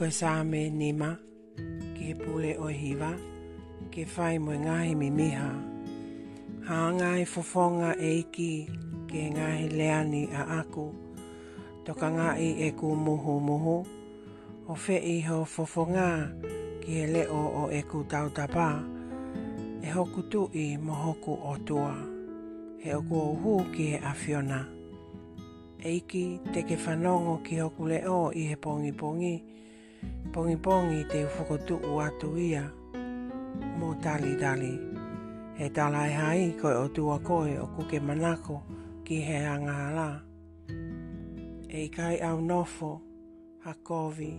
ko sā me nima, ke pule o hiva, ke whai moe ngāhi mi miha. Hā ngāhi fofonga e iki, ke ngāhi leani a aku, toka ngāhi e ku muhu ho o fe iho fofonga, ki e leo o e ku tautapa, e hoku tu i mo hoku o tua, he o ku uhu ki e awhiona. Eiki te ke whanongo ki hoku leo i he pongi pongi, pongi pongi te whakotu u atu ia mō tali tali. He talai e hai koe o tua koe o kuke manako ki he angahala. E kai au nofo ha kovi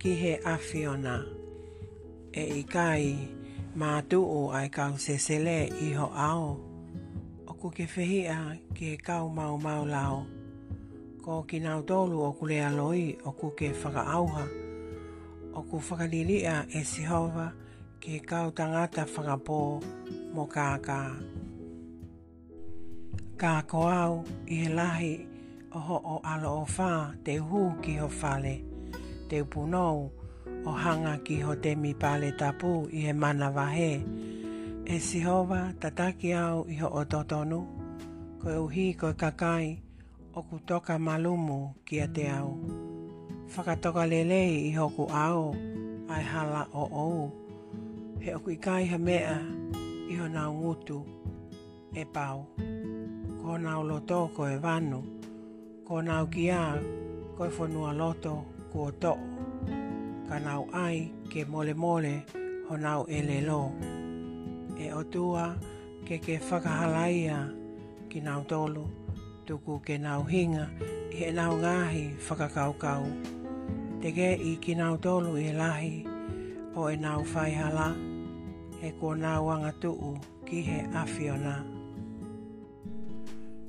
ki he afiona. E i kai mā tuu ai kau sesele iho ao. O kuke whihia ki he kau mau mau lao. Ko ki nau tolu o kule aloi o kuke whakaauha. Ko o kuke whakaauha o ku whakalilia e si hova ke kau tangata whakapō mō kākā. Kā ko au i he lahi o ho o ala o whā te hū ki ho whale, te upunou o hanga ki ho te mi pāle tapu i he mana wahe. E si hova tataki au i ho o totonu, koe uhi koe kakai o ku toka malumu ki a te au. Mm whakatoka lelei i hoku ao, ai hala o ou. He oku i kai ha mea, i ho nao ngutu, e pau. Ko nao loto ko e vanu, ko nao ki a, ko e whanua loto ko o to. Ka nao ai ke mole mole, ho nao e lelo. E otua ke ke whakahalaia ki nao tolu. tolu tuku ke nau hinga i he nau ngāhi whakakaukau. Te ge i ki nau tolu i e lahi o e nau whaihala he ko nau anga tuu ki he awhiona.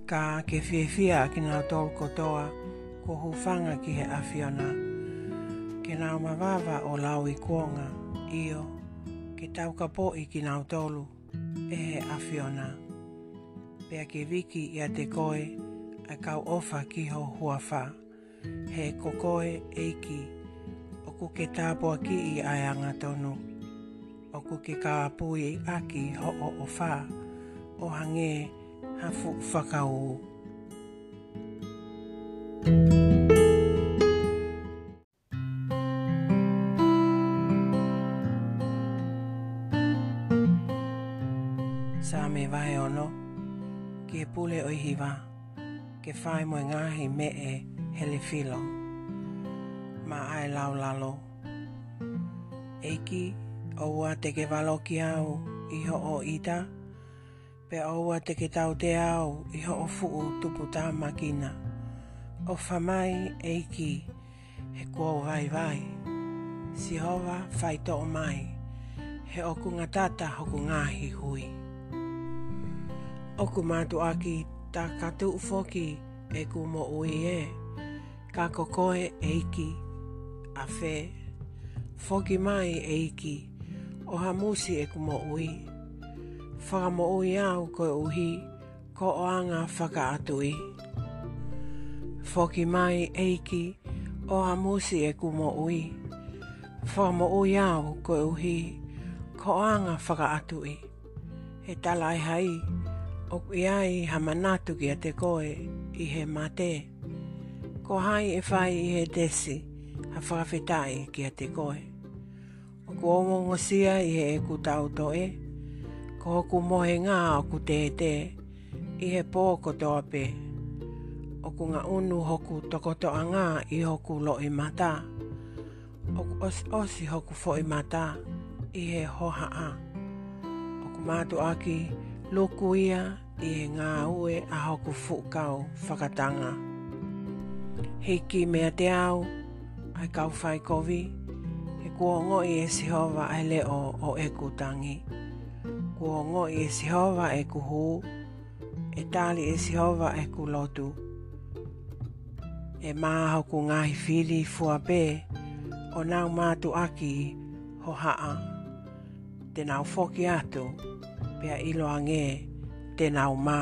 Ka ke whiewhia ki nau tolu kotoa ko hufanga ki he awhiona. Ke nau mawawa o lau i kuonga io ke tau ka po i ki nau tolu e he awhiona. Pea ke wiki ia te koe, a kau ofa ki ho huawha. He kokoe eiki, oku ke tāpua ki i aianga tonu. Oku ke kāpui e aki ho o o whā, o hange hafu whakau. Sāme vai ono, ke pule oihiwa. Sāme vai ono, ke pule oihiwa ke whae moe ngāhi me e hele whilo. Ma ai lau lalo. Eiki, oua te ke walo ki au, iho o ita. Pe oua te ke tau te au, iho o fuu tupu tā makina. O whamai, eiki, he kua vai vai. Si hova, whai to o mai. He oku ngatata hoku ngāhi hui. Oku mātu aki ta katu ufoki e ku mo ui e. Ka kokoe eiki, a fe. Foki mai eiki, o ha musi e ku mo ui. Whaka mo ui au koe uhi, ko o anga whaka atui. Foki mai eiki, o ha musi e ku mo ui. Whaka mo ui au koe uhi, ko o anga whaka atui. He talai e hai. He talai hai o ku iai hamanatu manatu ki a te koe i he mate. Ko hai e whai i he desi ha whawhetai ki a te koe. O ku omongo sia i he e ku tau toe, ko hoku mohe ngā o ku te te i he pō ko toape. O ku ngā unu hoku tokoto a ngā i hoku lo i mata. O ku os osi hoku fo i mata i he hoha a. O ku mātu aki Lokuia i e ngā ue a hoko fukau whakatanga. Hei ki mea te au, ai kau whai kovi, e kua ngoi e sehova ai leo o e kutangi. Kua ngoi e sehova e kuhu, e tali e sehova e kulotu. E maa hoku ngahi whiri fua pē, o nau mātu aki ho haa. Te nau foki atu, pia ilo angee, tēnā o mā.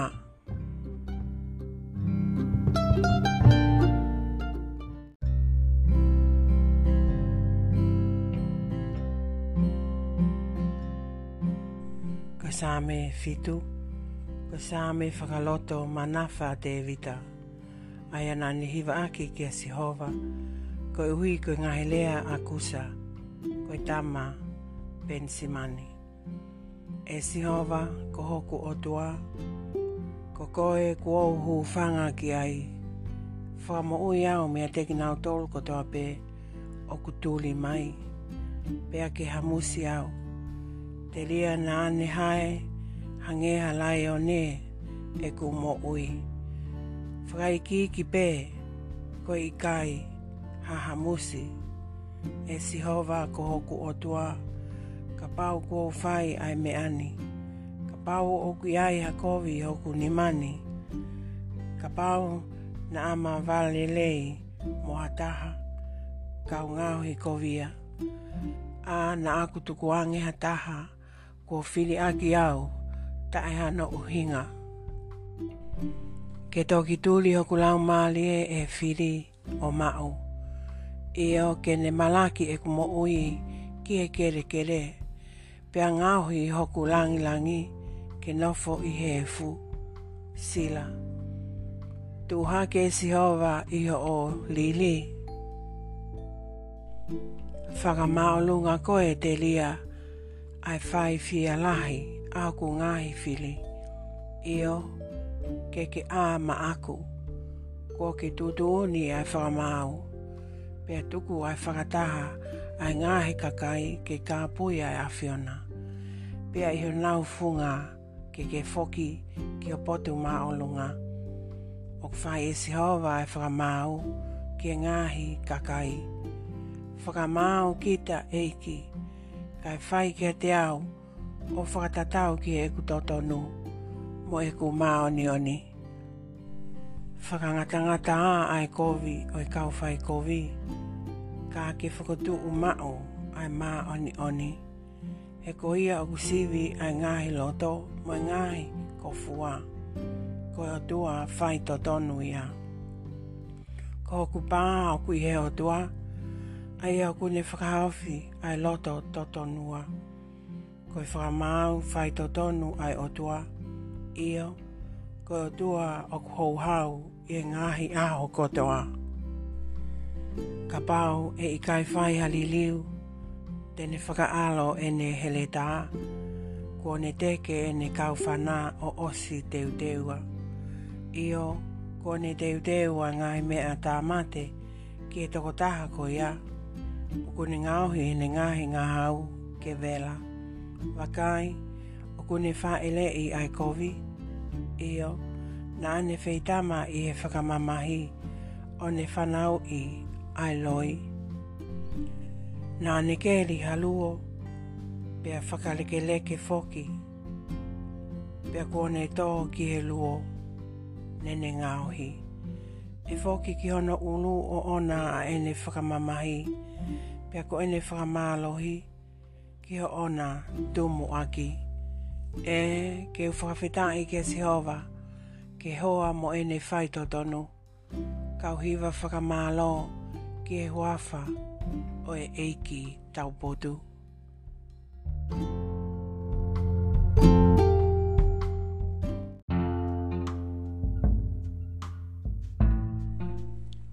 Ka sāme fitu, ka sāme whakaloto manawha te evita. Ai anā ni hiva aki ki a Sihova, ko ui ko ngahelea a kusa, ko i tama, pensimani e si hova ko hoku o tua, ko koe ku au hu whanga ki ai, wha mo ui au mea teki nau tolu ko toa pe, o kutuli mai, pea ke ha musi au, te lia na ane hae, hange ha lai o ne, e ku mo ui, whai ki ki pe, ko i kai, ha ha musi, e si hova ko hoku o tua, ko hoku o tua, ka pau kua whai ai me ani. Ka pau oku iai ha kovi hoku ni mani. Ka pau na ama vale lei mo hataha ka ungao he kovia. A na aku tuku ange hataha kua fili aki au ta e hana uhinga. Ke toki tuli hoku lau mali e fili e o mau. Eo ne malaki e kumo ui ki kere. kere pea ngāhui i hoku langi langi ke nofo i he fu. Sila. Tu ha ke si hova i ho o lili. Whakamaolunga koe te lia ai whai fia lahi aku ngahi fili. Io ke ke a ma aku ko ke tutu ni ai whakamau. Pea tuku ai whakataha ai ngahi kakai ke kāpui ai awhiona pia i nau funga ke ke foki ki o potu maolunga. O ka whai e si hova e whakamau ki ngāhi kakai. Whakamau kita eiki, kai whai kia te au o whakatatau ki e ku tōtonu mo e ku ni oni. Whakangatangata a ai kovi o i e kau whai kovi, ka ke whakotu u mao ai maoni oni. oni he ko ia au siwi ai ngāhi loto, mai ngāhi ko fua, ko e otua whai to tonu ia. Ko hoku pā au kui he otua, ai au kune whakaofi ai loto to tonua. Ko e whakamau whai to tonu ai otua, ia, ko e otua o kuhou hau i e ngāhi aho kotoa. Ka pāu e i kai whai haliliu, ia, te ne whakaalo e ne hele tā, ko ne teke e ne kauwhana o osi teu teua. Io, ko ne teu teua ngai mea tā mate, ki e toko taha ko ia, o ko ne ngāohi e ne ngāhi ngā hau ke vela. Wakai, o ko ne wha ele i ai kovi, io, na ne feitama i e whakamamahi, o ne whanau i ai loi na aneke li haluo, pea whakaleke leke foki, pea kone tō ki he luo, nene ngāohi. E foki ki hono ulu o ona a ene whakamamahi, pea ko ene whakamālohi, ki ho ona tumu aki. E ke whakawhetai ke sehova, ke hoa mo ene whaito tonu, kauhiwa whakamālo ki e whakamālo, o e eiki tau bodu.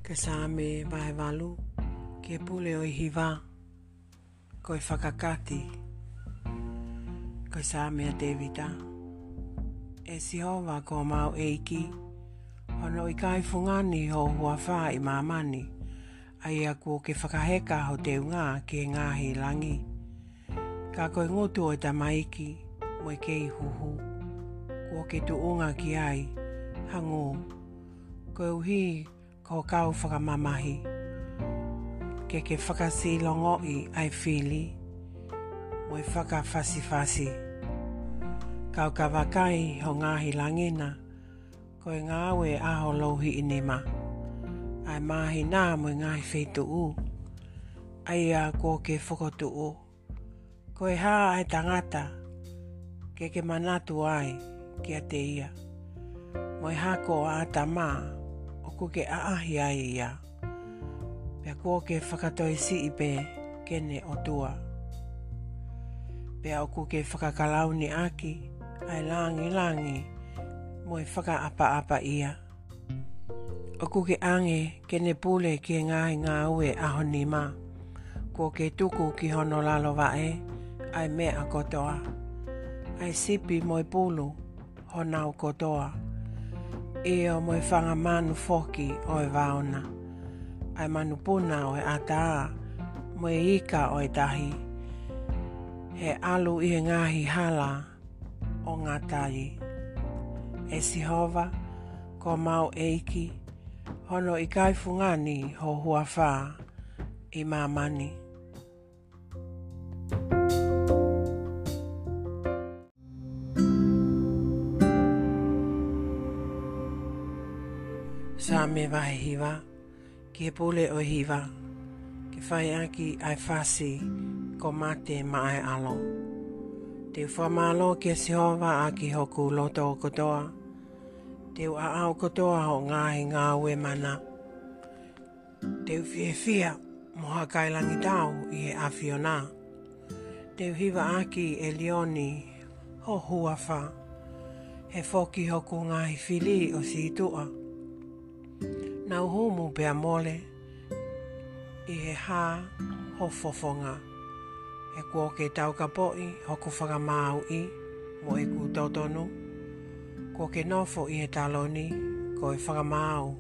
Ka sā me vahe walu, ke pule o i hiwa, koi whakakati, koi sā mea devita. E si hova ko mau eiki, hono i kai fungani ho hua whā i mamani ai a ko ke whakaheka ho te unga ke ngāhi langi. Ka koe ngotu o ta maiki, moe ke i huhu. Ko ke tu unga ki ai, hango. Ko uhi, ko kau whakamamahi. Ke ke whakasi longo i ai whili. Moe whaka fasi fasi. Kau ka wakai ho ngāhi langina. Koe ngāwe aho lohi inima. Koe ngāwe aho lohi inima ai mahi nā mo ngai whi tuu. Ai a kō ke whakotuu. Ko e hā ai tangata, ke ke manatu ai kia te ia. Mo e hā ko a ta mā, o ku ke aahi ai ia. Pea kō ke whakatoi si i pē, kene o tua. Pea o ku ke whakakalauni aki, ai langi langi, Moi e whaka apa apa ia o kuke ange ke ne pule ki ngā i ngā ue aho ni mā. Ko ke tuku ki hono lalo vae, ai mea kotoa. Ai sipi moi pulu, hona o kotoa. Eo moi whanga manu foki o e vaona. Ai manu puna o e ataa, moi ika o e tahi. He alu i hi hala o ngā tai. E sihova, ko mau eiki, e hono i kai fungani ho hua fa i mamani. Sa me vai hiva, ki he pule o hiva, ki whai aki ai fasi ko mate mai alo. Te whamalo ki a sihova a hoku loto o kotoa. ki a sihova hoku loto o te ua ao kotoa o ngā he ngā ue mana. Te uwhia whia mo hakai langi tau i he awhiona. Te uhiwa aki e leoni ho huawha. He foki hoku ngā he fili o si tua. Na uhu mu pia mole i he hā ho fofonga. He kuo ke tau ka poi hoku whakamau i mo e kutotonu. Mm -hmm ko ke nofo i he taloni, ko e whakamau,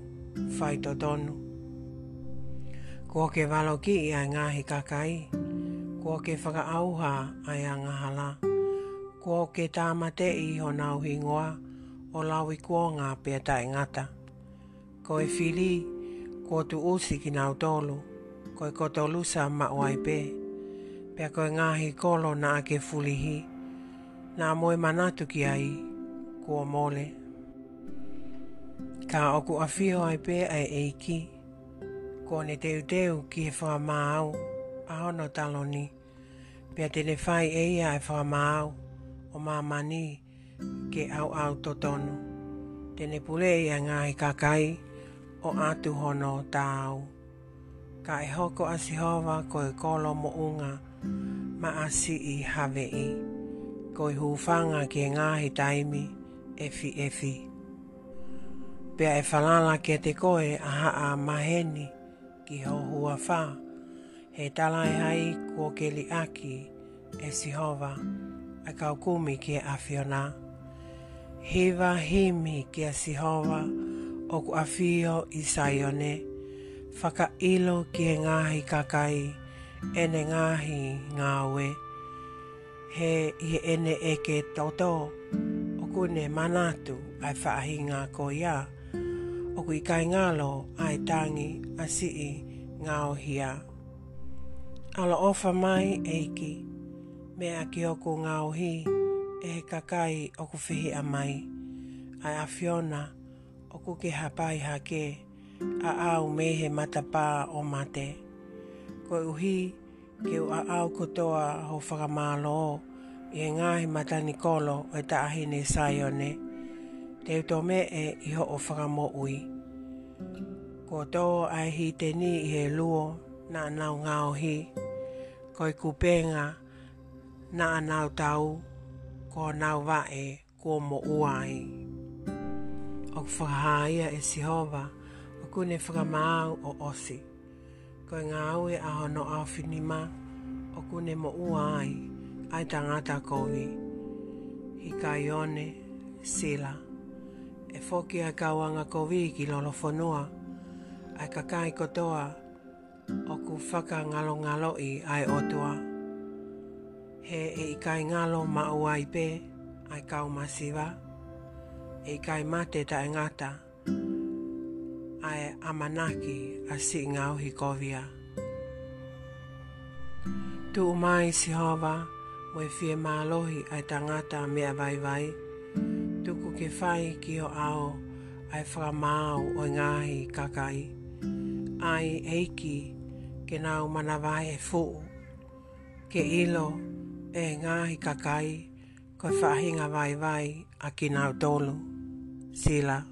whai to tonu. Ko ke walo ki i ai ngahi kakai, ko ke whakaauha ai anga hala, ko ke tāmate i ho nau hingoa, o lau i kua ngā pia tae ngata. Ko e whiri, ko tu usi ki nau tolu, ko e koto lusa ma oai pē, pia ko e ngahi kolo na ake fulihi, na moe manatu ki ai, kua mole. Ka oku a whio ai pē ai eiki, ko ne teu teu ki e wha māau, a hono taloni, pia tene whai eia e wha māau, o mā mani ke au au totonu. Tene pule ia e ngāi kakai o atu hono tāu. Ka e hoko a sihova ko e kolo mo unga ma asi i have i. Ko i e hūwhanga ke ngāi taimi. Ko e efi. Pea e whalala kia te koe a haa maheni ki hua wha. He talai e hai kua keli aki e sihova a kau kumi kia awhiona. Hiva himi kia sihova o ku awhio i saione. Whaka ilo kia ngahi kakai ene ngahi ngawe. He i ene eke toto ko ne manatu ai whaahinga ko ia. O kui kai ngalo ai tangi a sii ngā hia Ala ofa mai eiki, me a ki oku ngā ohi e he kakai o ku whihi a mai. Ai a Fiona, o ku ke hapai hake, a au me he matapā o mate. Ko uhi, ke u a au kotoa ho whakamālo o i e ngāhi matani kolo o e taahine saione, te uto me e iho o whakamo ui. Ko tō ai hi te ni i he luo na anau ngāo hi, ko i kupenga na anau tau, ko anau vae kua mo uai. O whakahaia e sihova, o kune whakamau o osi. Ko i ngā aho no awhinima, o kune mo uai. Mm ai tangata kohi. I kaione, sila. E foki ai kawanga kohi ki lolo whanua. Ai kakai kotoa. O ku whaka ngalo ngalo i ai otua. He e i kai ngalo ma uai pe. Ai kau masiva. E i kai mate ta e ngata. Ai amanaki a si ngau hi kovia. Tu mai si Tu mai si hova mo e fie mālohi ai tangata mea vai vai. Tuku ke whai ki o ao ai whakamāo o ngāhi kakai. Ai eiki ke nau mana e fuu. Ke ilo e ngāhi kakai koe whahinga vai vai a ki nau tolu. Sila. Sila.